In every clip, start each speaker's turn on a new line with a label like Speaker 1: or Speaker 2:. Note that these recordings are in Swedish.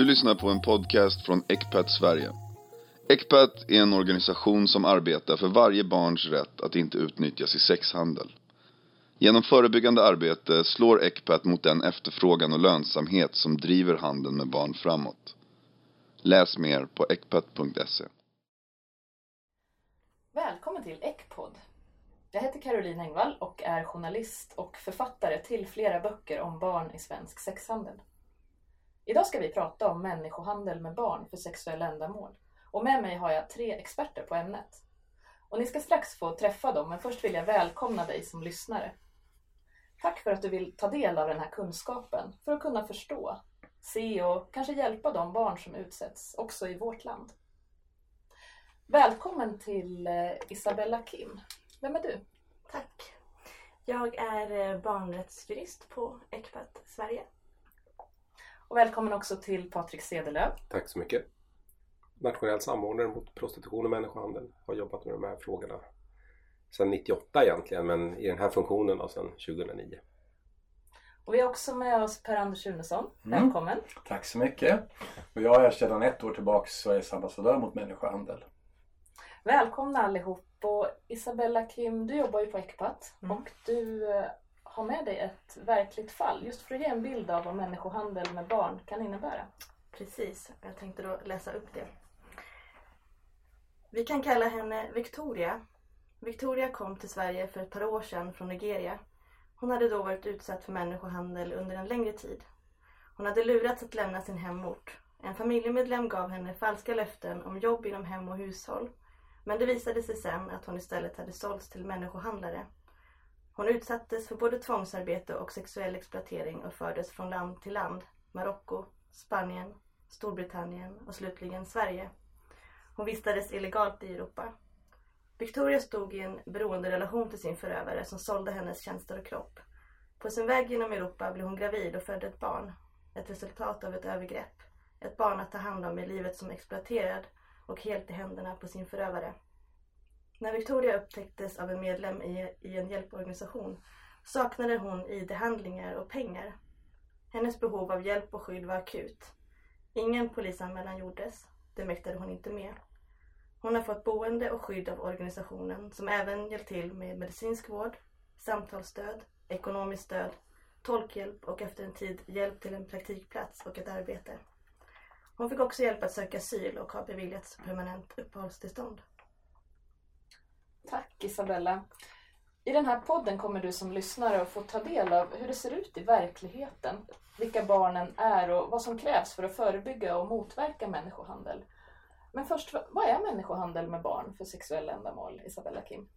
Speaker 1: Du lyssnar på en podcast från Ecpat Sverige. Ecpat är en organisation som arbetar för varje barns rätt att inte utnyttjas i sexhandel. Genom förebyggande arbete slår Ecpat mot den efterfrågan och lönsamhet som driver handeln med barn framåt. Läs mer på ecpat.se.
Speaker 2: Välkommen till Ecpod. Jag heter Caroline Engvall och är journalist och författare till flera böcker om barn i svensk sexhandel. Idag ska vi prata om människohandel med barn för sexuella ändamål. Och med mig har jag tre experter på ämnet. Och ni ska strax få träffa dem, men först vill jag välkomna dig som lyssnare. Tack för att du vill ta del av den här kunskapen för att kunna förstå, se och kanske hjälpa de barn som utsätts också i vårt land. Välkommen till eh, Isabella Kim. Vem är du?
Speaker 3: Tack. Jag är eh, barnrättsjurist på Ecpat Sverige.
Speaker 2: Och välkommen också till Patrik Sedelöv.
Speaker 4: Tack så mycket. Nationell samordnare mot prostitution och människohandel. Har jobbat med de här frågorna sedan 98 egentligen men i den här funktionen då sedan 2009.
Speaker 2: Och vi har också med oss Per-Anders Sunesson.
Speaker 5: Mm.
Speaker 2: Välkommen.
Speaker 5: Tack så mycket. Och jag är sedan ett år tillbaka Sveriges ambassadör mot människohandel.
Speaker 2: Välkomna allihop. Och Isabella Kim, du jobbar ju på Ecpat
Speaker 3: Mm.
Speaker 2: och du ha med dig ett verkligt fall just för att ge en bild av vad människohandel med barn kan innebära.
Speaker 3: Precis, jag tänkte då läsa upp det. Vi kan kalla henne Victoria. Victoria kom till Sverige för ett par år sedan från Nigeria. Hon hade då varit utsatt för människohandel under en längre tid. Hon hade lurats att lämna sin hemort. En familjemedlem gav henne falska löften om jobb inom hem och hushåll. Men det visade sig sen att hon istället hade sålts till människohandlare. Hon utsattes för både tvångsarbete och sexuell exploatering och fördes från land till land. Marocko, Spanien, Storbritannien och slutligen Sverige. Hon vistades illegalt i Europa. Victoria stod i en beroenderelation till sin förövare som sålde hennes tjänster och kropp. På sin väg genom Europa blev hon gravid och födde ett barn. Ett resultat av ett övergrepp. Ett barn att ta hand om i livet som exploaterad och helt i händerna på sin förövare. När Victoria upptäcktes av en medlem i, i en hjälporganisation saknade hon ID-handlingar och pengar. Hennes behov av hjälp och skydd var akut. Ingen polisanmälan gjordes. Det mäktade hon inte med. Hon har fått boende och skydd av organisationen som även hjälpt till med medicinsk vård, samtalsstöd, ekonomiskt stöd, tolkhjälp och efter en tid hjälp till en praktikplats och ett arbete. Hon fick också hjälp att söka asyl och har beviljats permanent uppehållstillstånd.
Speaker 2: Tack Isabella. I den här podden kommer du som lyssnare att få ta del av hur det ser ut i verkligheten, vilka barnen är och vad som krävs för att förebygga och motverka människohandel. Men först, vad är människohandel med barn för sexuella ändamål, Isabella Kim?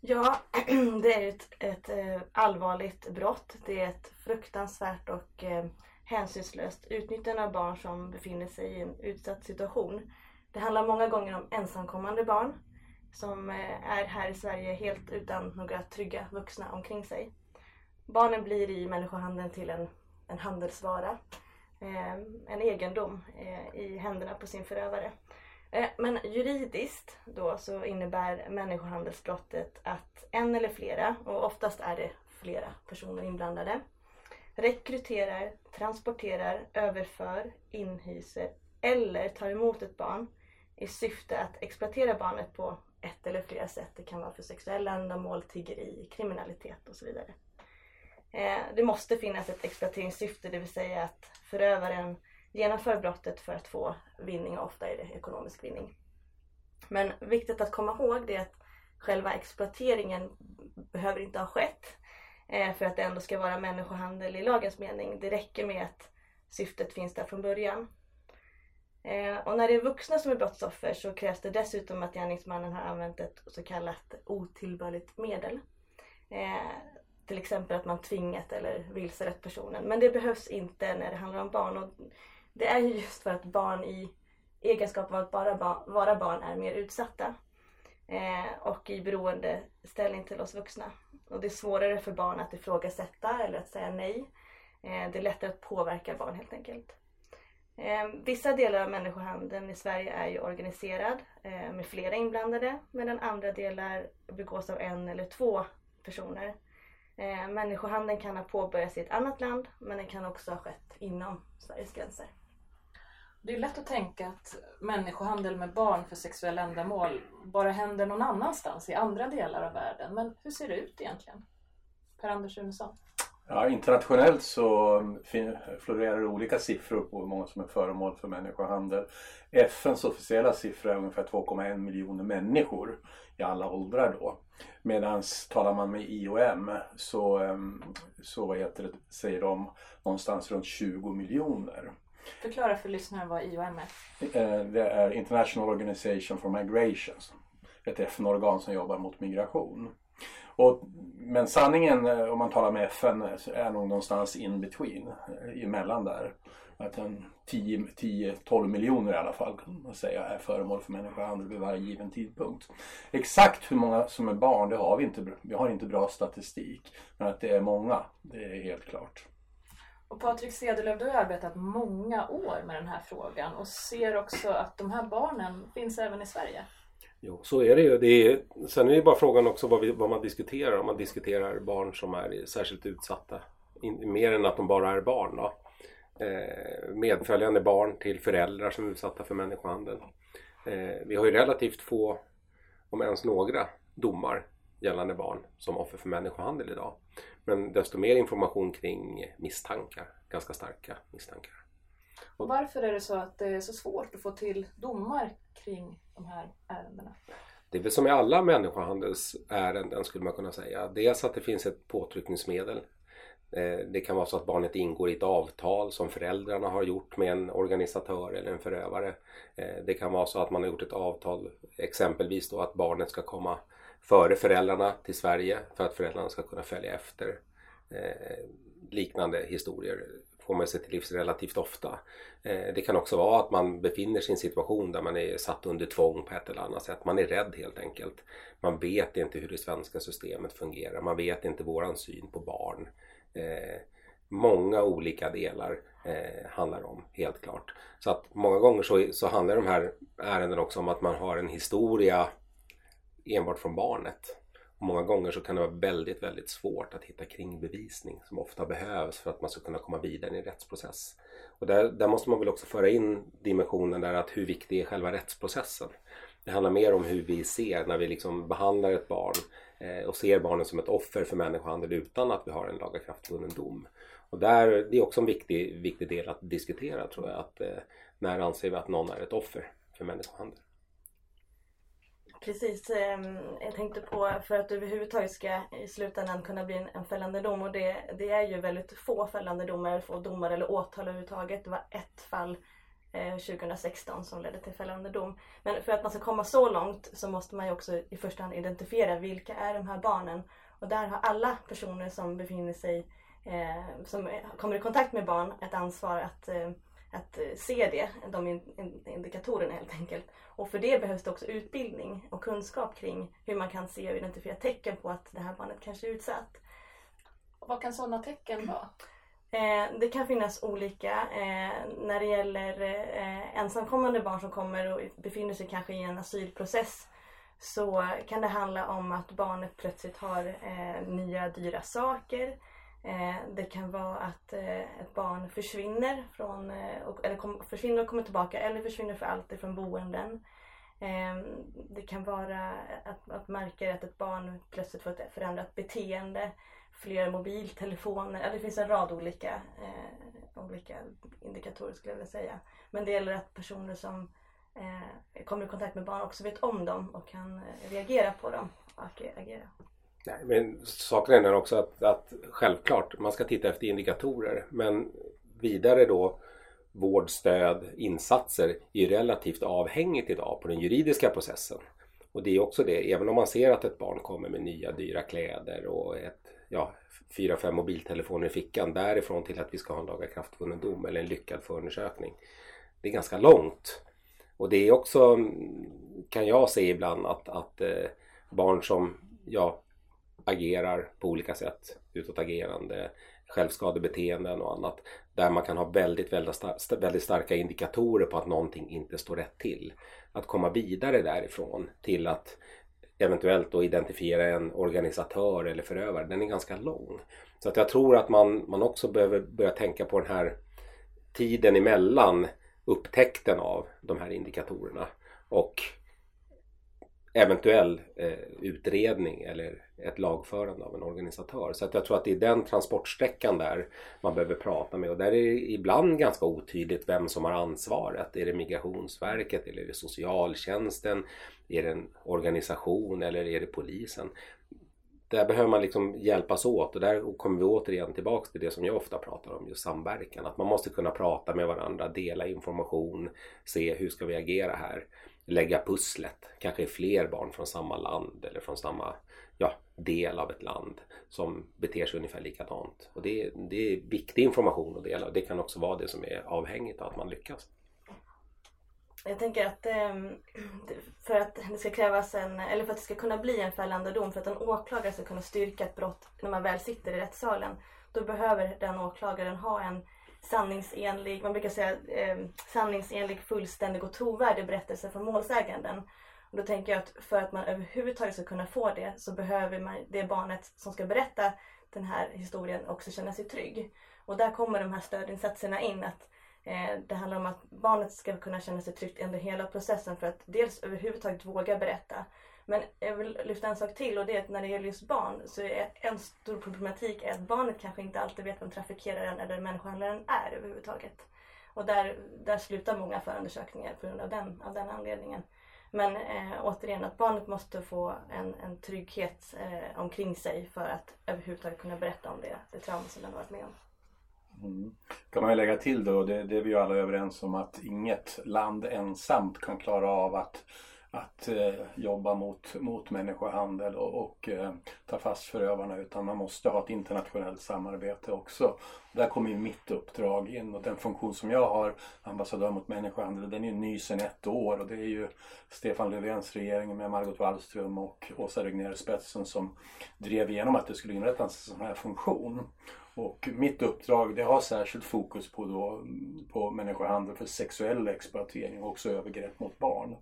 Speaker 3: Ja, det är ett, ett eh, allvarligt brott. Det är ett fruktansvärt och eh, hänsynslöst utnyttjande av barn som befinner sig i en utsatt situation. Det handlar många gånger om ensamkommande barn som eh, är här i Sverige helt utan några trygga vuxna omkring sig. Barnen blir i människohandeln till en, en handelsvara, eh, en egendom eh, i händerna på sin förövare. Men juridiskt då så innebär människohandelsbrottet att en eller flera, och oftast är det flera personer inblandade, rekryterar, transporterar, överför, inhyser eller tar emot ett barn i syfte att exploatera barnet på ett eller flera sätt. Det kan vara för sexuella ändamål, tiggeri, kriminalitet och så vidare. Eh, det måste finnas ett exploateringssyfte, det vill säga att förövaren genomför brottet för att få vinning och ofta är det ekonomisk vinning. Men viktigt att komma ihåg det är att själva exploateringen behöver inte ha skett eh, för att det ändå ska vara människohandel i lagens mening. Det räcker med att syftet finns där från början. Eh, och när det är vuxna som är brottsoffer så krävs det dessutom att gärningsmannen har använt ett så kallat otillbörligt medel. Eh, till exempel att man tvingat eller vilselett personen. Men det behövs inte när det handlar om barn. Och det är ju just för att barn i egenskap av att bara ba- vara barn är mer utsatta. Eh, och i beroendeställning till oss vuxna. Och det är svårare för barn att ifrågasätta eller att säga nej. Det är lättare att påverka barn helt enkelt. Eh, vissa delar av människohandeln i Sverige är ju organiserad eh, med flera inblandade medan andra delar begås av en eller två personer. Eh, människohandeln kan ha påbörjats i ett annat land men den kan också ha skett inom Sveriges gränser.
Speaker 2: Det är lätt att tänka att människohandel med barn för sexuella ändamål bara händer någon annanstans i andra delar av världen. Men hur ser det ut egentligen? Per-Anders Runesson?
Speaker 5: Ja, internationellt så fin- florerar det olika siffror på hur många som är föremål för människohandel. FNs officiella siffra är ungefär 2,1 miljoner människor i alla åldrar då. Medan talar man med IOM så, ehm, så vad heter det, säger de någonstans runt 20 miljoner.
Speaker 2: Förklara för lyssnare vad IOM är.
Speaker 5: Eh, Det är International Organization for Migration. Ett FN-organ som jobbar mot migration. Och, men sanningen eh, om man talar med FN eh, är nog någonstans in between, eh, emellan där. Att en 10-12 miljoner i alla fall kan man säga är föremål för människohandel vid varje given tidpunkt. Exakt hur många som är barn det har vi inte, vi har inte bra statistik. Men att det är många, det är helt klart.
Speaker 2: Och Patrik Cederlöf, du har arbetat många år med den här frågan och ser också att de här barnen finns även i Sverige.
Speaker 4: Jo, så är det ju. Det är, sen är det bara frågan också vad, vi, vad man diskuterar. Om man diskuterar barn som är särskilt utsatta. In, mer än att de bara är barn. Då. Eh, medföljande barn till föräldrar som är utsatta för människohandel. Eh, vi har ju relativt få, om ens några, domar gällande barn som offer för människohandel idag. Men desto mer information kring misstankar, ganska starka misstankar.
Speaker 2: Och varför är det så att det är så svårt att få till domar kring de här ärendena?
Speaker 4: Det är väl som i alla människohandelsärenden skulle man kunna säga. Dels att det finns ett påtryckningsmedel. Eh, det kan vara så att barnet ingår i ett avtal som föräldrarna har gjort med en organisatör eller en förövare. Eh, det kan vara så att man har gjort ett avtal, exempelvis då att barnet ska komma före föräldrarna till Sverige för att föräldrarna ska kunna följa efter. Eh, liknande historier får man sig till livs relativt ofta. Eh, det kan också vara att man befinner sig i en situation där man är satt under tvång på ett eller annat sätt. Man är rädd helt enkelt. Man vet inte hur det svenska systemet fungerar. Man vet inte våran syn på barn. Eh, många olika delar eh, handlar om, helt klart. Så att många gånger så, så handlar de här ärendena också om att man har en historia enbart från barnet. Och många gånger så kan det vara väldigt, väldigt svårt att hitta kringbevisning som ofta behövs för att man ska kunna komma vidare i en rättsprocess. Och där, där måste man väl också föra in dimensionen där att hur viktig är själva rättsprocessen? Det handlar mer om hur vi ser när vi liksom behandlar ett barn eh, och ser barnen som ett offer för människohandel utan att vi har en lagakraftvunnen dom. Och där, det är också en viktig, viktig del att diskutera tror jag. Att, eh, när anser vi att någon är ett offer för människohandel?
Speaker 3: Precis, ehm, jag tänkte på för att det överhuvudtaget ska i slutändan kunna bli en, en fällande dom och det, det är ju väldigt få fällande domar, få domar eller åtal överhuvudtaget. Det var ett fall eh, 2016 som ledde till fällande dom. Men för att man ska komma så långt så måste man ju också i första hand identifiera vilka är de här barnen. Och där har alla personer som befinner sig, eh, som kommer i kontakt med barn ett ansvar att eh, att eh, se det, de in- in- indikatorerna helt enkelt. Och för det behövs det också utbildning och kunskap kring hur man kan se och identifiera tecken på att det här barnet kanske är utsatt.
Speaker 2: Vad kan sådana tecken vara?
Speaker 3: Eh, det kan finnas olika. Eh, när det gäller ensamkommande barn som kommer och befinner sig kanske i en asylprocess så kan det handla om att barnet plötsligt har nya dyra saker. Eh, det kan vara att eh, ett barn försvinner, från, eh, och, eller kom, försvinner och kommer tillbaka eller försvinner för alltid från boenden. Eh, det kan vara att, att märka att ett barn plötsligt får ett förändrat beteende fler mobiltelefoner. Ja, det finns en rad olika, eh, olika indikatorer skulle jag vilja säga. Men det gäller att personer som eh, kommer i kontakt med barn också vet om dem och kan eh, reagera på dem och agera.
Speaker 4: Nej, men saken är den också att, att självklart, man ska titta efter indikatorer. Men vidare då vård, stöd, insatser är relativt avhängigt idag på den juridiska processen. Och det är också det, även om man ser att ett barn kommer med nya dyra kläder och ett, ja, fyra, fem mobiltelefoner i fickan därifrån till att vi ska ha en lagakraftvunnen dom eller en lyckad förundersökning. Det är ganska långt. Och det är också, kan jag se ibland, att, att eh, barn som ja, agerar på olika sätt, utåtagerande, självskadebeteenden och annat. Där man kan ha väldigt, väldigt, star- väldigt starka indikatorer på att någonting inte står rätt till. Att komma vidare därifrån till att eventuellt då identifiera en organisatör eller förövare, den är ganska lång. Så att jag tror att man, man också behöver börja tänka på den här tiden emellan upptäckten av de här indikatorerna och eventuell eh, utredning eller ett lagförande av en organisatör. Så att jag tror att det är den transportsträckan där man behöver prata med och där är det ibland ganska otydligt vem som har ansvaret. Är det Migrationsverket eller är det socialtjänsten? Är det en organisation eller är det polisen? Där behöver man liksom hjälpas åt och där kommer vi återigen tillbaks till det som jag ofta pratar om, just samverkan. Att man måste kunna prata med varandra, dela information, se hur ska vi agera här lägga pusslet. Kanske är fler barn från samma land eller från samma ja, del av ett land som beter sig ungefär likadant. Och det, det är viktig information att dela och det kan också vara det som är avhängigt av att man lyckas.
Speaker 3: Jag tänker att ehm, för att det ska krävas en, eller för att det ska kunna bli en fällande dom, för att en åklagare ska kunna styrka ett brott när man väl sitter i rättssalen, då behöver den åklagaren ha en sanningsenlig, man brukar säga eh, sanningsenlig, fullständig och trovärdig berättelse från målsäganden. Och då tänker jag att för att man överhuvudtaget ska kunna få det så behöver man, det barnet som ska berätta den här historien också känna sig trygg. Och där kommer de här stödinsatserna in. att eh, Det handlar om att barnet ska kunna känna sig tryggt under hela processen för att dels överhuvudtaget våga berätta men jag vill lyfta en sak till och det är att när det gäller just barn så är en stor problematik är att barnet kanske inte alltid vet vem trafikeraren eller människohandlaren är överhuvudtaget. Och där, där slutar många förundersökningar på grund av den, av den anledningen. Men eh, återigen att barnet måste få en, en trygghet eh, omkring sig för att överhuvudtaget kunna berätta om det, det trauma som den har varit med om.
Speaker 5: Mm. kan man ju lägga till då, det, det är vi ju alla överens om att inget land ensamt kan klara av att att eh, jobba mot, mot människohandel och, och eh, ta fast förövarna utan man måste ha ett internationellt samarbete också. Där kommer ju mitt uppdrag in och den funktion som jag har, ambassadör mot människohandel, den är ju ny sedan ett år och det är ju Stefan Löfvens regering med Margot Wallström och Åsa Regnér i spetsen som drev igenom att det skulle inrättas en sån här funktion. Och mitt uppdrag det har särskilt fokus på, då, på människohandel för sexuell exploatering och också övergrepp mot barn.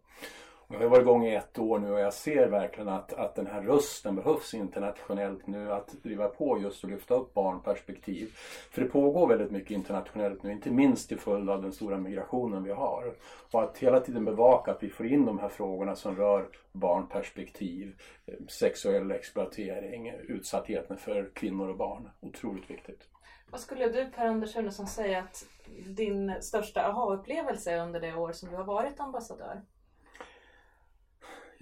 Speaker 5: Jag har varit igång i ett år nu och jag ser verkligen att, att den här rösten behövs internationellt nu att driva på just och lyfta upp barnperspektiv. För det pågår väldigt mycket internationellt nu, inte minst till följd av den stora migrationen vi har. Och att hela tiden bevaka att vi får in de här frågorna som rör barnperspektiv, eh, sexuell exploatering, utsattheten för kvinnor och barn. Otroligt viktigt.
Speaker 2: Vad skulle du Per-Anders Hunnesson säga att din största aha-upplevelse under det år som du har varit ambassadör?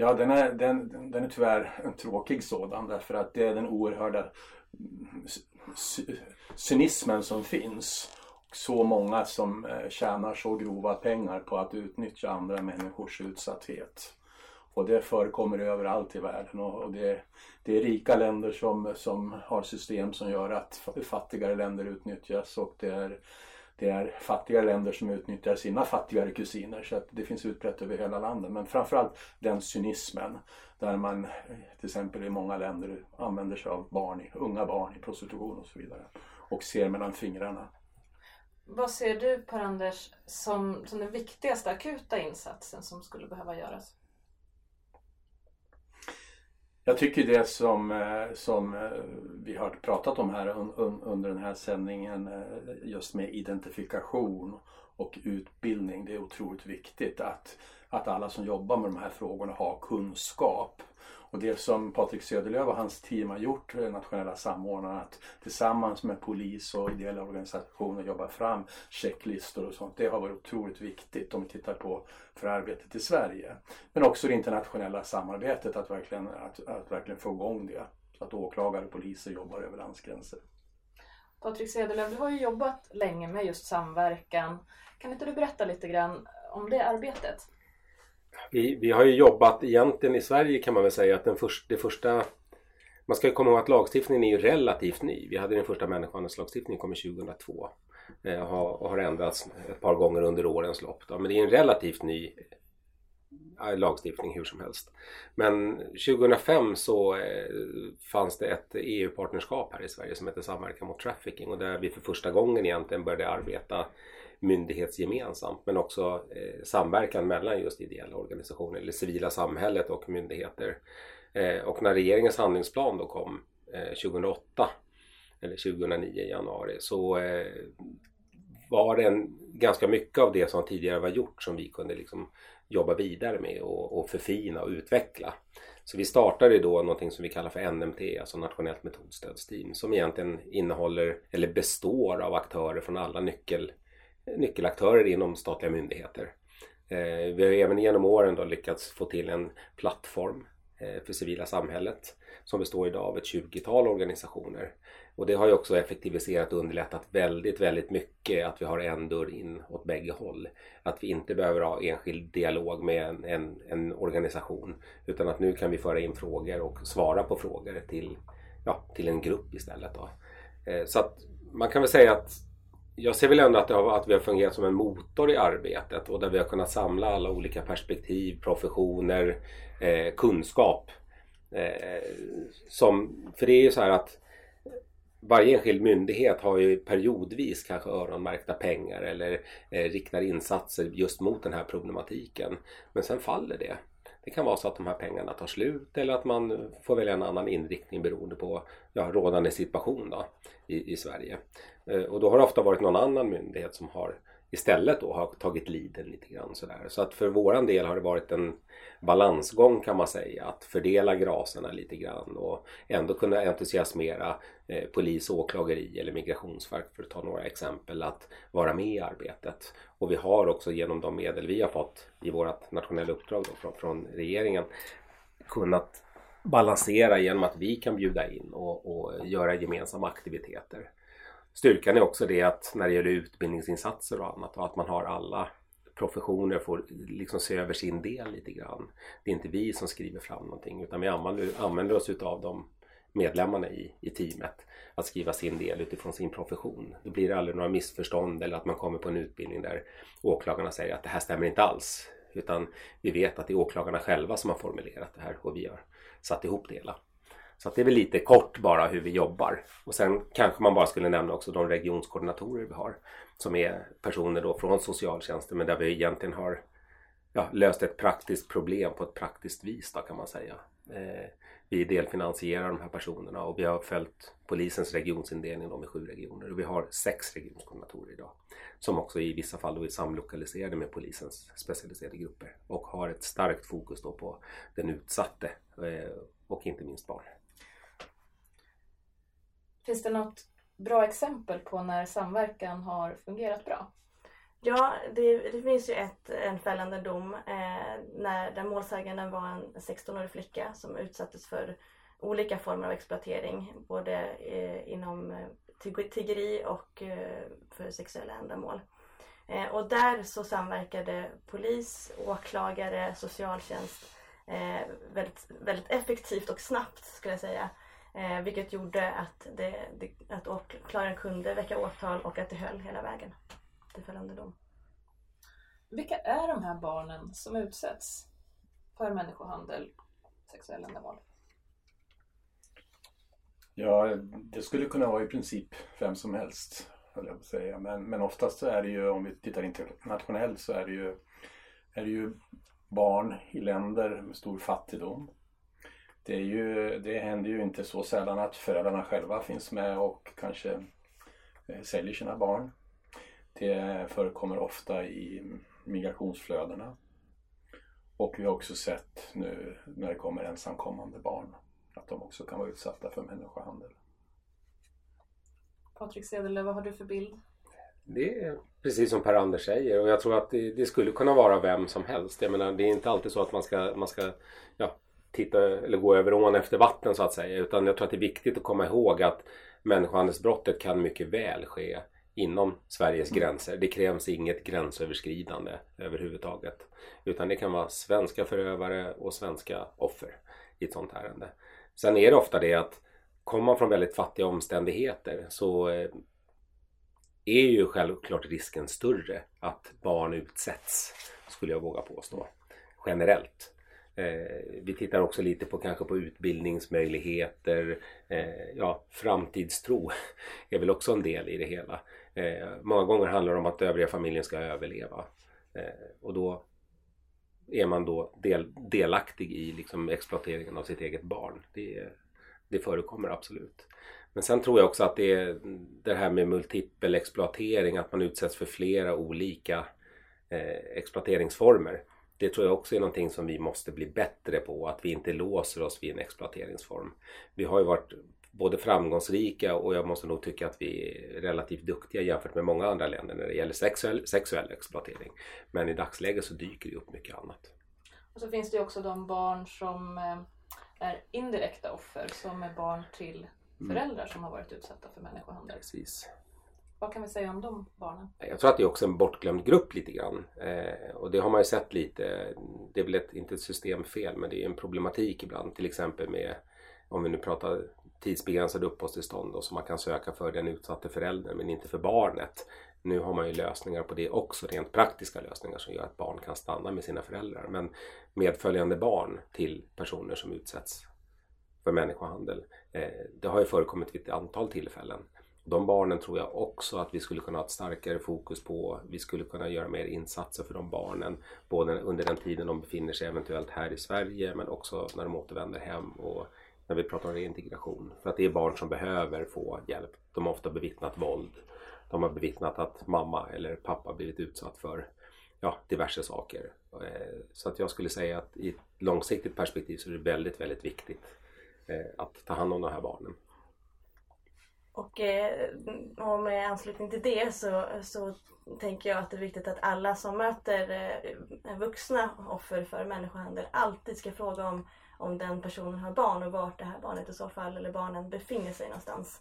Speaker 5: Ja, den är, den, den är tyvärr en tråkig sådan därför att det är den oerhörda cynismen som finns. Så många som eh, tjänar så grova pengar på att utnyttja andra människors utsatthet. Och det förekommer överallt i världen och det, det är rika länder som, som har system som gör att fattigare länder utnyttjas och det är det är fattiga länder som utnyttjar sina fattigare kusiner så att det finns utbrett över hela landet. Men framförallt den cynismen där man till exempel i många länder använder sig av barn, unga barn i prostitution och så vidare och ser mellan fingrarna.
Speaker 2: Vad ser du Per-Anders som, som den viktigaste akuta insatsen som skulle behöva göras?
Speaker 5: Jag tycker det som, eh, som eh, vi har pratat om här under den här sändningen eh, just med identifikation och utbildning. Det är otroligt viktigt att, att alla som jobbar med de här frågorna har kunskap och det som Patrik Söderlöf och hans team har gjort, eh, nationella samordnarna, att tillsammans med polis och ideella organisationer jobba fram checklistor och sånt. Det har varit otroligt viktigt om vi tittar på för arbetet i Sverige. Men också det internationella samarbetet, att verkligen, att, att verkligen få igång det. Så att åklagare och poliser jobbar över landsgränser.
Speaker 2: Patrik Söderlöf, du har ju jobbat länge med just samverkan. Kan inte du berätta lite grann om det arbetet?
Speaker 4: Vi, vi har ju jobbat egentligen i Sverige kan man väl säga att den först, det första man ska ju komma ihåg att lagstiftningen är ju relativt ny. Vi hade den första människohandelslagstiftningen kom 2002 eh, och har ändrats ett par gånger under årens lopp. Då. Men det är en relativt ny eh, lagstiftning hur som helst. Men 2005 så eh, fanns det ett EU-partnerskap här i Sverige som heter Samverkan mot trafficking och där vi för första gången egentligen började arbeta myndighetsgemensamt men också eh, samverkan mellan just ideella organisationer eller civila samhället och myndigheter. Eh, och när regeringens handlingsplan då kom eh, 2008 eller 2009 i januari så eh, var det en, ganska mycket av det som tidigare var gjort som vi kunde liksom jobba vidare med och, och förfina och utveckla. Så vi startade då någonting som vi kallar för NMT, alltså Nationellt metodstödsteam, som egentligen innehåller eller består av aktörer från alla nyckel, nyckelaktörer inom statliga myndigheter. Eh, vi har även genom åren då lyckats få till en plattform eh, för civila samhället som består idag av ett 20-tal organisationer. Och det har ju också effektiviserat och underlättat väldigt, väldigt mycket att vi har en dörr in åt bägge håll. Att vi inte behöver ha enskild dialog med en, en, en organisation utan att nu kan vi föra in frågor och svara på frågor till, ja, till en grupp istället. Då. Eh, så att man kan väl säga att jag ser väl ändå att, har, att vi har fungerat som en motor i arbetet och där vi har kunnat samla alla olika perspektiv, professioner, eh, kunskap. Eh, som, för det är ju så här att varje enskild myndighet har ju periodvis kanske öronmärkta pengar eller eh, riktar insatser just mot den här problematiken. Men sen faller det. Det kan vara så att de här pengarna tar slut eller att man får välja en annan inriktning beroende på ja, rådande situation då, i, i Sverige. Eh, och då har det ofta varit någon annan myndighet som har istället då har tagit liden lite grann sådär. Så att för våran del har det varit en balansgång kan man säga. Att fördela graserna lite grann och ändå kunna entusiasmera eh, polis, åklageri eller migrationsverk för att ta några exempel att vara med i arbetet. Och vi har också genom de medel vi har fått i vårt nationella uppdrag då, från, från regeringen kunnat balansera genom att vi kan bjuda in och, och göra gemensamma aktiviteter. Styrkan är också det att när det gäller utbildningsinsatser och annat och att man har alla professioner får liksom se över sin del lite grann. Det är inte vi som skriver fram någonting utan vi använder, använder oss utav de medlemmarna i, i teamet att skriva sin del utifrån sin profession. Då blir det aldrig några missförstånd eller att man kommer på en utbildning där åklagarna säger att det här stämmer inte alls. Utan vi vet att det är åklagarna själva som har formulerat det här och vi har satt ihop det hela. Så det är väl lite kort bara hur vi jobbar. Och sen kanske man bara skulle nämna också de regionskoordinatorer vi har. Som är personer då från socialtjänsten men där vi egentligen har ja, löst ett praktiskt problem på ett praktiskt vis då kan man säga. Eh, vi delfinansierar de här personerna och vi har följt polisens regionsindelning då med sju regioner och vi har sex regionskoordinatorer idag. Som också i vissa fall då är samlokaliserade med polisens specialiserade grupper och har ett starkt fokus då på den utsatte eh, och inte minst barn.
Speaker 2: Finns det något bra exempel på när samverkan har fungerat bra?
Speaker 3: Ja, det, det finns ju ett, en fällande dom eh, när där målsäganden var en 16-årig flicka som utsattes för olika former av exploatering både eh, inom eh, tiggeri och eh, för sexuella ändamål. Eh, och där så samverkade polis, åklagare, socialtjänst eh, väldigt, väldigt effektivt och snabbt skulle jag säga Eh, vilket gjorde att, det, det, att åklagaren kunde väcka åtal och att det höll hela vägen till fällande dom.
Speaker 2: Vilka är de här barnen som utsätts för människohandel, sexuella ändamål?
Speaker 5: Ja, det skulle kunna vara i princip vem som helst, höll jag på att säga. Men, men oftast så är det ju, om vi tittar internationellt, så är det ju, är det ju barn i länder med stor fattigdom det, är ju, det händer ju inte så sällan att föräldrarna själva finns med och kanske eh, säljer sina barn. Det förekommer ofta i migrationsflödena. Och vi har också sett nu när det kommer ensamkommande barn att de också kan vara utsatta för människohandel.
Speaker 2: Patrik Cederlöv, vad har du för bild?
Speaker 4: Det är precis som Per-Anders säger och jag tror att det, det, skulle kunna vara vem som helst. Jag menar, det är inte alltid så att man ska, man ska ja, titta eller gå över ån efter vatten så att säga. Utan jag tror att det är viktigt att komma ihåg att människohandelsbrottet kan mycket väl ske inom Sveriges mm. gränser. Det krävs inget gränsöverskridande överhuvudtaget. Utan det kan vara svenska förövare och svenska offer i ett sånt ärende. Sen är det ofta det att kommer man från väldigt fattiga omständigheter så eh, är ju självklart risken större att barn utsätts, skulle jag våga påstå, generellt. Eh, vi tittar också lite på kanske på utbildningsmöjligheter. Eh, ja, framtidstro är väl också en del i det hela. Eh, många gånger handlar det om att övriga familjen ska överleva. Eh, och då är man då del, delaktig i liksom exploateringen av sitt eget barn. Det det förekommer absolut. Men sen tror jag också att det är det här med multipel exploatering, att man utsätts för flera olika eh, exploateringsformer. Det tror jag också är någonting som vi måste bli bättre på, att vi inte låser oss vid en exploateringsform. Vi har ju varit både framgångsrika och jag måste nog tycka att vi är relativt duktiga jämfört med många andra länder när det gäller sexuell, sexuell exploatering. Men i dagsläget så dyker det upp mycket annat.
Speaker 2: Och så finns det ju också de barn som eh, är indirekta offer som är barn till
Speaker 4: Mm.
Speaker 2: föräldrar som har varit utsatta för människohandel.
Speaker 4: Precis.
Speaker 2: Vad kan vi säga om de barnen?
Speaker 4: Jag tror att det är också en bortglömd grupp lite grann. Eh, och det har man ju sett lite. Det är väl ett, inte ett systemfel men det är en problematik ibland. Till exempel med, om vi nu pratar tidsbegränsade uppehållstillstånd som man kan söka för den utsatte föräldern men inte för barnet. Nu har man ju lösningar på det också, rent praktiska lösningar som gör att barn kan stanna med sina föräldrar. Men medföljande barn till personer som utsätts för människohandel. Eh, det har ju förekommit vid ett antal tillfällen. De barnen tror jag också att vi skulle kunna ha ett starkare fokus på. Vi skulle kunna göra mer insatser för de barnen. Både under den tiden de befinner sig eventuellt här i Sverige men också när de återvänder hem och när vi pratar om reintegration. För att det är barn som behöver få hjälp. De har ofta bevittnat våld. De har bevittnat att mamma eller pappa blivit utsatt för ja, diverse saker. Eh, så att jag skulle säga att i ett långsiktigt perspektiv så är det väldigt, väldigt viktigt eh, att ta hand om de här barnen.
Speaker 3: Och, eh, och med anslutning till det så, så tänker jag att det är viktigt att alla som möter eh, vuxna offer för människohandel alltid ska fråga om, om den personen har barn och vart det här barnet i så fall, eller barnen, befinner sig någonstans.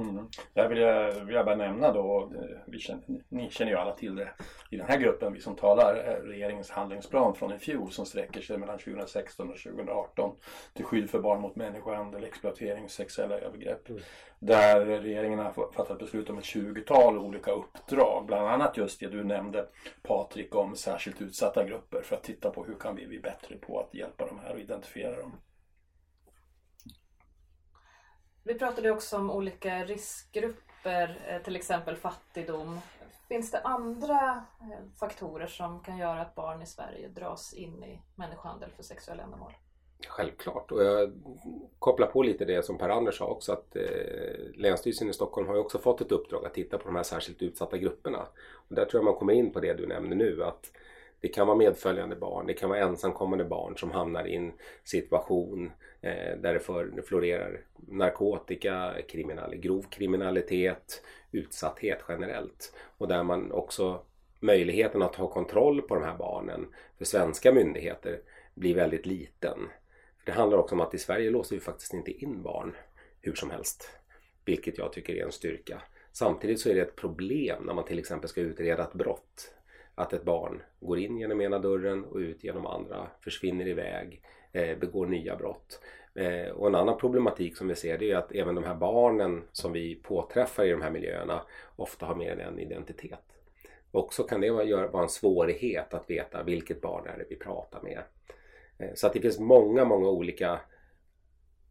Speaker 5: Mm. Där vill jag, vill jag bara nämna då, eh, vi känner, ni känner ju alla till det i den här gruppen, vi som talar, är regeringens handlingsplan från i fjol som sträcker sig mellan 2016 och 2018 till skydd för barn mot människohandel, exploatering och sexuella övergrepp.
Speaker 4: Mm.
Speaker 5: Där regeringen har fattat beslut om ett 20-tal olika uppdrag, bland annat just det du nämnde Patrik om särskilt utsatta grupper för att titta på hur kan vi bli bättre på att hjälpa de här och identifiera dem.
Speaker 2: Vi pratade också om olika riskgrupper, eh, till exempel fattigdom. Finns det andra eh, faktorer som kan göra att barn i Sverige dras in i människohandel för sexuella ändamål?
Speaker 4: Självklart och jag kopplar på lite det som Per-Anders sa också att eh, Länsstyrelsen i Stockholm har ju också fått ett uppdrag att titta på de här särskilt utsatta grupperna. Och där tror jag man kommer in på det du nämnde nu att det kan vara medföljande barn, det kan vara ensamkommande barn som hamnar i en situation eh, där det för, florerar narkotika, kriminal, grov kriminalitet, utsatthet generellt. Och där man också möjligheten att ha kontroll på de här barnen för svenska myndigheter blir väldigt liten. För Det handlar också om att i Sverige låser vi faktiskt inte in barn hur som helst. Vilket jag tycker är en styrka. Samtidigt så är det ett problem när man till exempel ska utreda ett brott. Att ett barn går in genom ena dörren och ut genom andra, försvinner iväg, eh, begår nya brott. Eh, och en annan problematik som vi ser det är att även de här barnen som vi påträffar i de här miljöerna ofta har mer än en identitet. Också kan det vara, vara en svårighet att veta vilket barn är det vi pratar med. Eh, Så att det finns många, många olika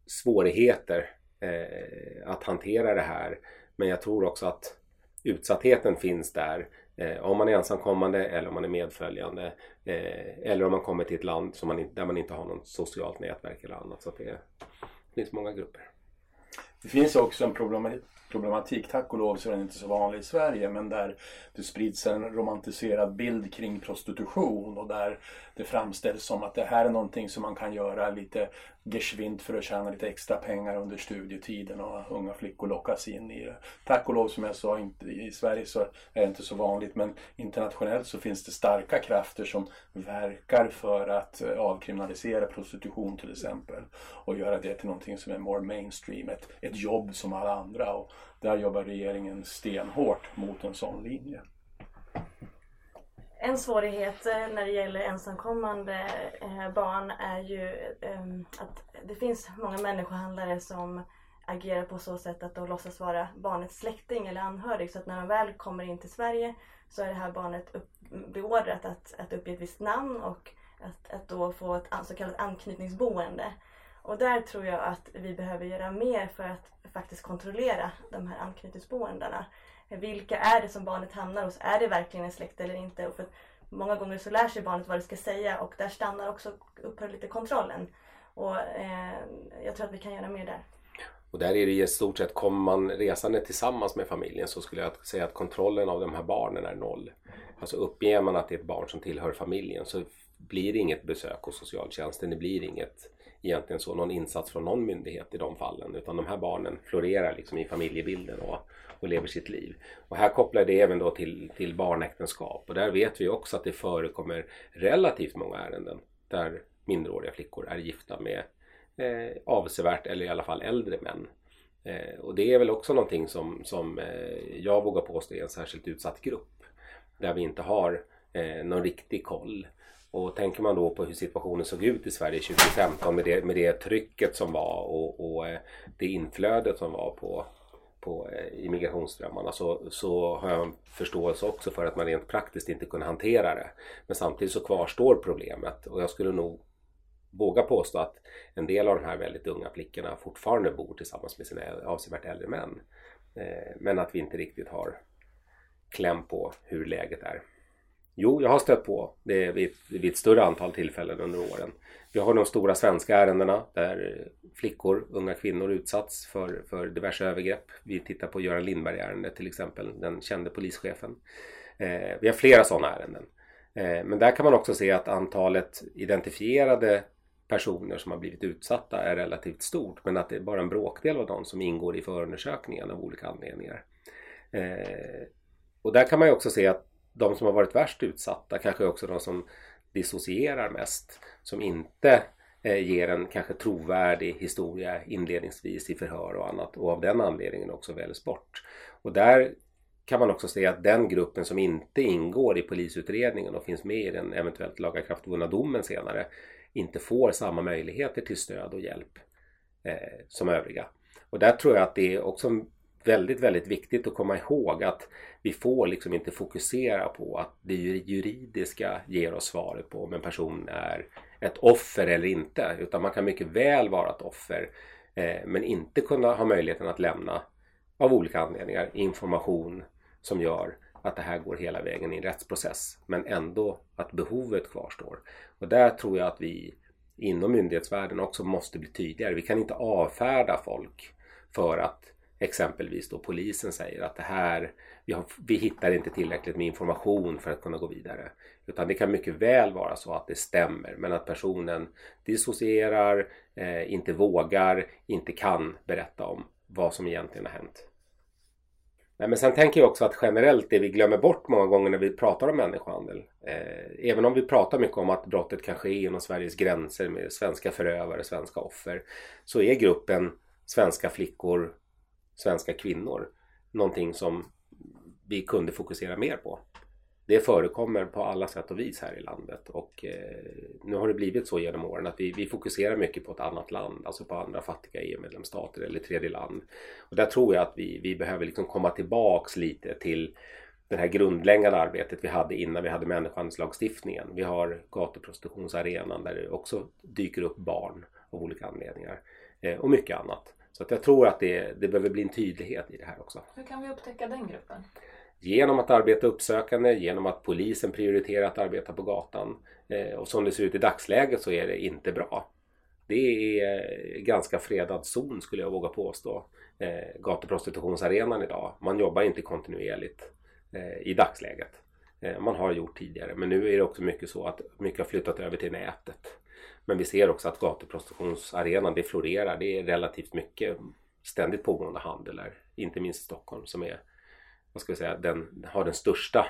Speaker 4: svårigheter eh, att hantera det här. Men jag tror också att utsattheten finns där. Eh, om man är ensamkommande eller om man är medföljande. Eh, eller om man kommer till ett land som man, där man inte har något socialt nätverk eller annat. Så det finns många grupper.
Speaker 5: Det finns också en problematik, tack och lov så är den inte så vanlig i Sverige, men där det sprids en romantiserad bild kring prostitution och där det framställs som att det här är någonting som man kan göra lite geschwint för att tjäna lite extra pengar under studietiden och unga flickor lockas in i det. Tack och lov som jag sa, inte, i Sverige så är det inte så vanligt men internationellt så finns det starka krafter som verkar för att eh, avkriminalisera prostitution till exempel och göra det till någonting som är more mainstream, ett, ett jobb som alla andra och där jobbar regeringen stenhårt mot en sån linje.
Speaker 3: En svårighet eh, när det gäller ensamkommande eh, barn är ju ehm, att det finns många människohandlare som agerar på så sätt att de låtsas vara barnets släkting eller anhörig. Så att när de väl kommer in till Sverige så är det här barnet upp, beordrat att, att uppge ett visst namn och att, att då få ett så kallat anknytningsboende. Och där tror jag att vi behöver göra mer för att faktiskt kontrollera de här anknytningsboendena. Vilka är det som barnet hamnar hos? Är det verkligen en släkt eller inte? Och för att många gånger så lär sig barnet vad det ska säga och där stannar också, upphör lite kontrollen. Och eh, jag tror att vi kan göra mer där.
Speaker 4: Och där är det i stort sett, kommer man resande tillsammans med familjen så skulle jag säga att kontrollen av de här barnen är noll. Alltså uppger man att det är ett barn som tillhör familjen så blir det inget besök hos socialtjänsten. Det blir inget egentligen så, någon insats från någon myndighet i de fallen. Utan de här barnen florerar liksom i familjebilden och, och lever sitt liv. Och här kopplar det även då till, till barnäktenskap. Och där vet vi också att det förekommer relativt många ärenden där minderåriga flickor är gifta med eh, avsevärt eller i alla fall äldre män. Eh, och det är väl också någonting som, som eh, jag vågar påstå är en särskilt utsatt grupp. Där vi inte har eh, någon riktig koll. Och tänker man då på hur situationen såg ut i Sverige 2015 med det, med det trycket som var och, och eh, det inflödet som var på, på eh, immigrationsströmmarna så, så har jag en förståelse också för att man rent praktiskt inte kunde hantera det. Men samtidigt så kvarstår problemet och jag skulle nog våga påstå att en del av de här väldigt unga flickorna fortfarande bor tillsammans med sina avsevärt äldre män. Eh, men att vi inte riktigt har kläm på hur läget är. Jo, jag har stött på det vid, vid ett större antal tillfällen under åren. Vi har de stora svenska ärendena där flickor, unga kvinnor utsatts för, för diverse övergrepp. Vi tittar på Göran Lindberg-ärendet till exempel, den kände polischefen. Eh, vi har flera sådana ärenden. Eh, men där kan man också se att antalet identifierade personer som har blivit utsatta är relativt stort men att det är bara en bråkdel av dem som ingår i förundersökningen av olika anledningar. Eh, och där kan man ju också se att de som har varit värst utsatta kanske också de som dissocierar mest. Som inte eh, ger en kanske trovärdig historia inledningsvis i förhör och annat och av den anledningen också väljs bort. Och där kan man också se att den gruppen som inte ingår i polisutredningen och finns med i den eventuellt lagakraftvunna domen senare inte får samma möjligheter till stöd och hjälp eh, som övriga. Och där tror jag att det är också väldigt, väldigt viktigt att komma ihåg att vi får liksom inte fokusera på att det juridiska ger oss svaret på om en person är ett offer eller inte. Utan man kan mycket väl vara ett offer eh, men inte kunna ha möjligheten att lämna av olika anledningar information som gör att det här går hela vägen i en rättsprocess. Men ändå att behovet kvarstår. Och där tror jag att vi inom myndighetsvärlden också måste bli tydligare. Vi kan inte avfärda folk för att exempelvis då polisen säger att det här, vi, har, vi hittar inte tillräckligt med information för att kunna gå vidare. Utan det kan mycket väl vara så att det stämmer men att personen dissocierar, eh, inte vågar, inte kan berätta om vad som egentligen har hänt. Nej, men sen tänker jag också att generellt det vi glömmer bort många gånger när vi pratar om människohandel. Eh, även om vi pratar mycket om att brottet kan ske inom Sveriges gränser med svenska förövare, svenska offer. Så är gruppen svenska flickor, svenska kvinnor någonting som vi kunde fokusera mer på det förekommer på alla sätt och vis här i landet och eh, nu har det blivit så genom åren att vi, vi fokuserar mycket på ett annat land, alltså på andra fattiga EU-medlemsstater eller tredje land. Och där tror jag att vi, vi behöver liksom komma tillbaks lite till det här grundläggande arbetet vi hade innan vi hade människohandelslagstiftningen. Vi har gatuprostitutionsarenan där det också dyker upp barn av olika anledningar eh, och mycket annat. Så att jag tror att det, det behöver bli en tydlighet i det här också.
Speaker 2: Hur kan vi upptäcka den gruppen?
Speaker 4: Genom att arbeta uppsökande, genom att polisen prioriterar att arbeta på gatan. Eh, och som det ser ut i dagsläget så är det inte bra. Det är ganska fredad zon skulle jag våga påstå. Eh, gatuprostitutionsarenan idag. Man jobbar inte kontinuerligt eh, i dagsläget. Eh, man har gjort tidigare men nu är det också mycket så att mycket har flyttat över till nätet. Men vi ser också att gatuprostitutionsarenan det florerar. Det är relativt mycket ständigt pågående handel där. Inte minst i Stockholm som är vad ska vi säga, den har den största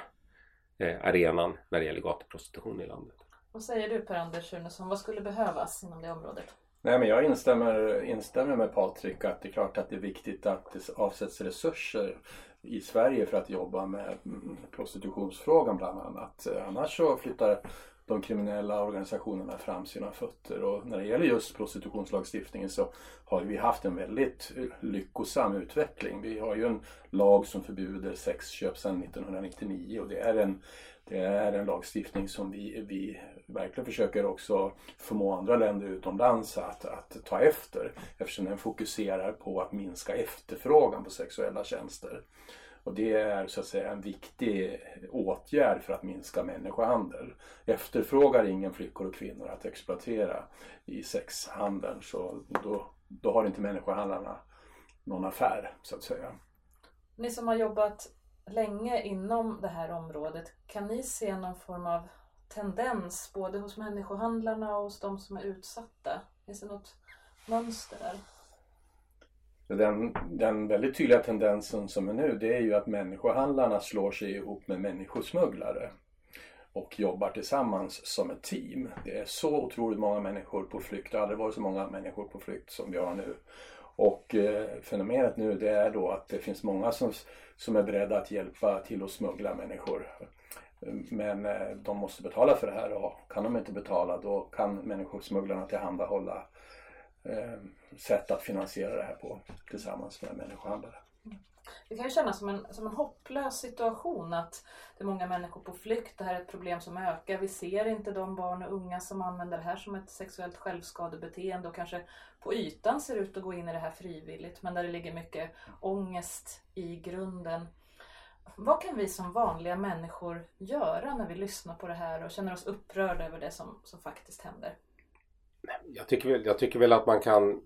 Speaker 4: eh, arenan när det gäller gatuprostitution i landet.
Speaker 2: Vad säger du Per-Anders Sunesson, vad skulle behövas inom det området?
Speaker 5: Nej, men jag instämmer, instämmer med Patrik att det är klart att det är viktigt att det avsätts resurser i Sverige för att jobba med mm, prostitutionsfrågan bland annat. Annars så flyttar de kriminella organisationerna fram sina fötter. Och när det gäller just prostitutionslagstiftningen så har vi haft en väldigt lyckosam utveckling. Vi har ju en lag som förbjuder sexköp sedan 1999 och det är en, det är en lagstiftning som vi, vi verkligen försöker också förmå andra länder utomlands att, att ta efter eftersom den fokuserar på att minska efterfrågan på sexuella tjänster. Och det är så att säga en viktig åtgärd för att minska människohandel. Efterfrågar ingen flickor och kvinnor att exploatera i sexhandeln så då, då har inte människohandlarna någon affär så att säga.
Speaker 2: Ni som har jobbat länge inom det här området, kan ni se någon form av tendens både hos människohandlarna och hos de som är utsatta? Finns det något mönster där?
Speaker 5: Den, den väldigt tydliga tendensen som är nu det är ju att människohandlarna slår sig ihop med människosmugglare och jobbar tillsammans som ett team. Det är så otroligt många människor på flykt. Det har aldrig varit så många människor på flykt som vi har nu. Och eh, fenomenet nu det är då att det finns många som, som är beredda att hjälpa till att smuggla människor. Men eh, de måste betala för det här och kan de inte betala då kan människosmugglarna tillhandahålla eh, Ehm, sätt att finansiera det här på tillsammans med människohandlare.
Speaker 2: Det kan ju kännas som en, som en hopplös situation att det är många människor på flykt. Det här är ett problem som ökar. Vi ser inte de barn och unga som använder det här som ett sexuellt självskadebeteende och kanske på ytan ser ut att gå in i det här frivilligt men där det ligger mycket ångest i grunden. Vad kan vi som vanliga människor göra när vi lyssnar på det här och känner oss upprörda över det som, som faktiskt händer?
Speaker 4: Jag tycker, väl, jag tycker väl att man kan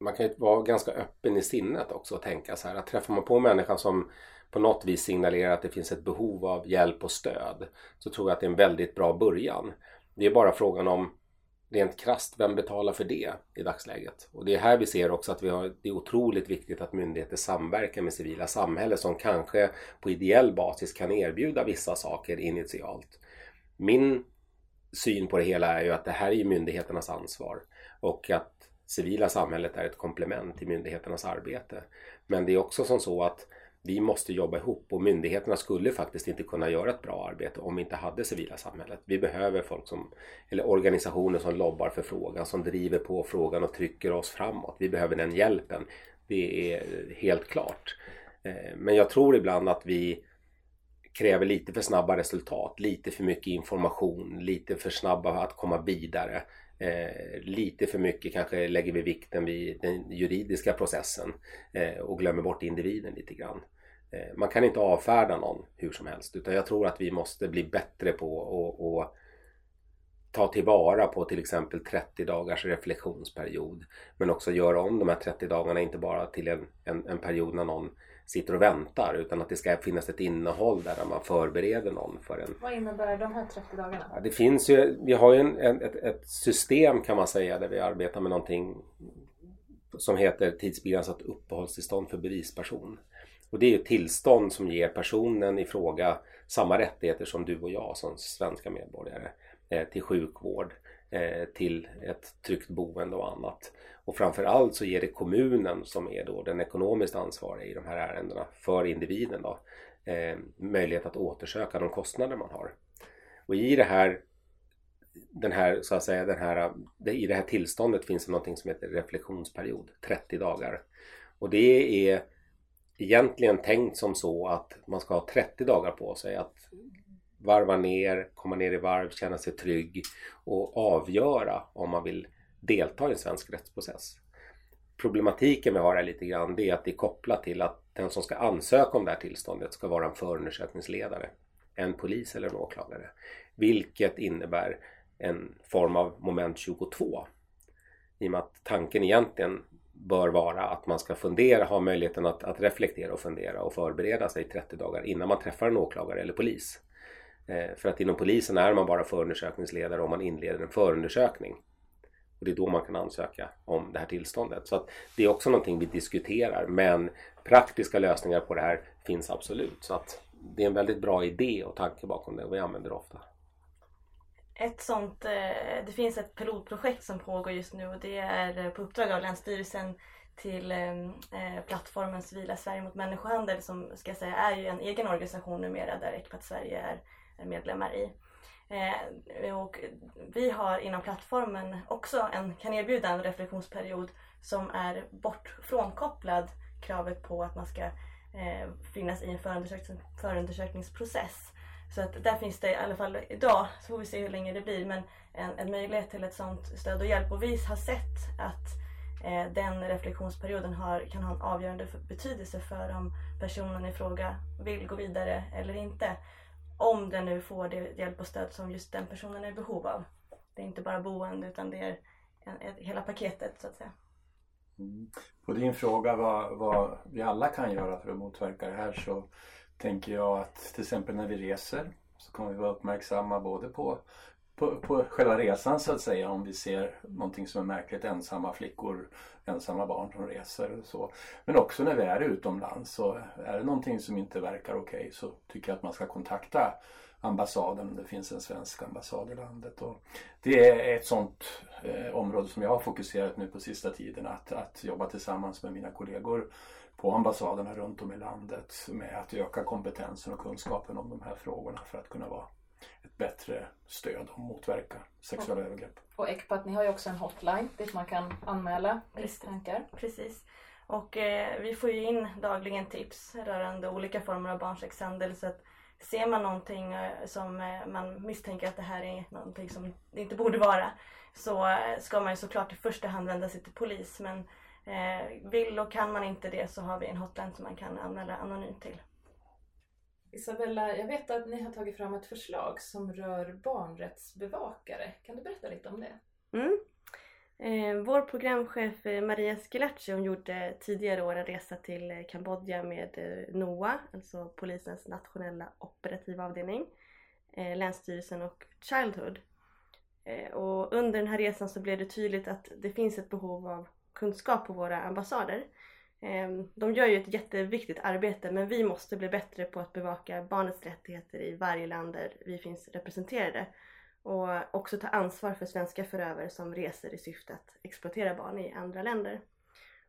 Speaker 4: man kan ju vara ganska öppen i sinnet också och tänka så här att träffar man på en människa som på något vis signalerar att det finns ett behov av hjälp och stöd så tror jag att det är en väldigt bra början. Det är bara frågan om rent krast, vem betalar för det i dagsläget? Och det är här vi ser också att vi har, det är otroligt viktigt att myndigheter samverkar med civila samhället som kanske på ideell basis kan erbjuda vissa saker initialt. Min syn på det hela är ju att det här är myndigheternas ansvar och att civila samhället är ett komplement till myndigheternas arbete. Men det är också som så att vi måste jobba ihop och myndigheterna skulle faktiskt inte kunna göra ett bra arbete om vi inte hade civila samhället. Vi behöver folk som, eller organisationer som lobbar för frågan, som driver på frågan och trycker oss framåt. Vi behöver den hjälpen. Det är helt klart. Eh, men jag tror ibland att vi kräver lite för snabba resultat, lite för mycket information, lite för snabba att komma vidare. Eh, lite för mycket kanske lägger vi vikten vid den juridiska processen eh, och glömmer bort individen lite grann. Eh, man kan inte avfärda någon hur som helst utan jag tror att vi måste bli bättre på att ta tillvara på till exempel 30 dagars reflektionsperiod men också göra om de här 30 dagarna inte bara till en, en, en period när någon sitter och väntar utan att det ska finnas ett innehåll där man förbereder någon för en...
Speaker 2: Vad innebär de här 30 dagarna?
Speaker 4: Ja, det finns ju, vi har ju en, ett, ett, system kan man säga där vi arbetar med någonting som heter tidsbegränsat uppehållstillstånd för bevisperson. Och det är ett tillstånd som ger personen i fråga samma rättigheter som du och jag som svenska medborgare eh, till sjukvård, eh, till ett tryggt boende och annat. Och framförallt så ger det kommunen som är då den ekonomiskt ansvariga i de här ärendena för individen då, eh, möjlighet att återsöka de kostnader man har. Och i det här den här, så att säga, den här, i det här tillståndet finns det någonting som heter reflektionsperiod, 30 dagar. Och det är egentligen tänkt som så att man ska ha 30 dagar på sig att varva ner, komma ner i varv, känna sig trygg och avgöra om man vill delta i en svensk rättsprocess. Problematiken vi har här lite grann det är att det är kopplat till att den som ska ansöka om det här tillståndet ska vara en förundersökningsledare. En polis eller en åklagare. Vilket innebär en form av moment 22. I och med att tanken egentligen bör vara att man ska fundera, ha möjligheten att, att reflektera och fundera och förbereda sig 30 dagar innan man träffar en åklagare eller polis. Eh, för att inom polisen är man bara förundersökningsledare om man inleder en förundersökning. Och det är då man kan ansöka om det här tillståndet. Så att det är också någonting vi diskuterar men praktiska lösningar på det här finns absolut. Så att det är en väldigt bra idé och tanke bakom det och vi använder det ofta.
Speaker 3: Ett sånt, eh, det finns ett pilotprojekt som pågår just nu och det är eh, på uppdrag av Länsstyrelsen till eh, plattformen Civila Sverige mot människohandel som ska säga är ju en egen organisation numera där Ecpat Sverige är medlemmar i. Eh, och vi har inom plattformen också en, kan erbjuda en reflektionsperiod som är bort frånkopplad kravet på att man ska eh, finnas i en förundersökningsprocess. Så att där finns det i alla fall idag, så får vi se hur länge det blir, men en, en möjlighet till ett sådant stöd och hjälp. Och vi har sett att eh, den reflektionsperioden har, kan ha en avgörande betydelse för om personen i fråga vill gå vidare eller inte. Om den nu får det hjälp och stöd som just den personen är i behov av. Det är inte bara boende utan det är hela paketet så att säga.
Speaker 5: Mm. På din fråga vad, vad vi alla kan göra för att motverka det här så tänker jag att till exempel när vi reser så kommer vi vara uppmärksamma både på, på, på själva resan så att säga om vi ser någonting som är märkligt, ensamma flickor, ensamma barn som reser och så. Men också när vi är utomlands så är det någonting som inte verkar okej okay, så tycker jag att man ska kontakta ambassaden, det finns en svensk ambassad i landet. Och det är ett sånt eh, område som jag har fokuserat nu på sista tiden, att, att jobba tillsammans med mina kollegor på ambassaderna runt om i landet med att öka kompetensen och kunskapen om de här frågorna för att kunna vara ett bättre stöd och motverka sexuella och, övergrepp.
Speaker 2: Och ECPAT, ni har ju också en hotline dit man kan anmäla misstankar.
Speaker 3: Precis. Och eh, vi får ju in dagligen tips rörande olika former av barnsexhandel så att ser man någonting eh, som eh, man misstänker att det här är någonting som det inte borde vara så eh, ska man ju såklart i första hand vända sig till polis men Eh, vill och kan man inte det så har vi en hotline som man kan anmäla anonymt till.
Speaker 2: Isabella, jag vet att ni har tagit fram ett förslag som rör barnrättsbevakare. Kan du berätta lite om det?
Speaker 3: Mm. Eh, vår programchef eh, Maria Schillaci hon gjorde tidigare år en resa till eh, Kambodja med eh, NOA, alltså polisens nationella operativa avdelning, eh, Länsstyrelsen och Childhood. Eh, och under den här resan så blev det tydligt att det finns ett behov av kunskap på våra ambassader. Ehm, de gör ju ett jätteviktigt arbete men vi måste bli bättre på att bevaka barnets rättigheter i varje land där vi finns representerade. Och också ta ansvar för svenska förövare som reser i syfte att exploatera barn i andra länder.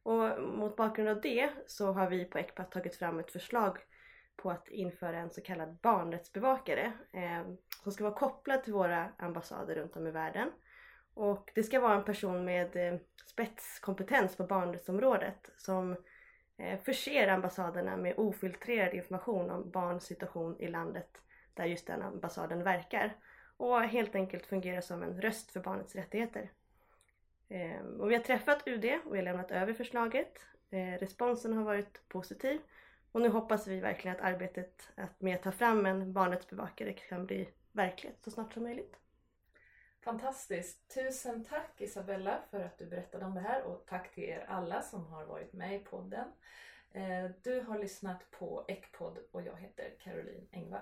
Speaker 3: Och mot bakgrund av det så har vi på ECPAT tagit fram ett förslag på att införa en så kallad barnrättsbevakare eh, som ska vara kopplad till våra ambassader runt om i världen. Och det ska vara en person med eh, spetskompetens på barnrättsområdet som eh, förser ambassaderna med ofiltrerad information om barns situation i landet där just den ambassaden verkar och helt enkelt fungerar som en röst för barnets rättigheter. Eh, och vi har träffat UD och vi har lämnat över förslaget. Responsen har varit positiv och nu hoppas vi verkligen att arbetet med att ta fram en barnrättsbevakare kan bli verklighet så snart som möjligt.
Speaker 2: Fantastiskt! Tusen tack Isabella för att du berättade om det här och tack till er alla som har varit med i podden. Eh, du har lyssnat på Ekpodd och jag heter Caroline Engvall.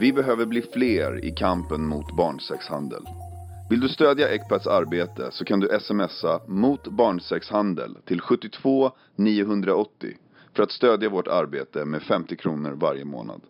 Speaker 1: Vi behöver bli fler i kampen mot barnsexhandel. Vill du stödja Ecpads arbete så kan du smsa mot barnsexhandel till 72 980 för att stödja vårt arbete med 50 kronor varje månad.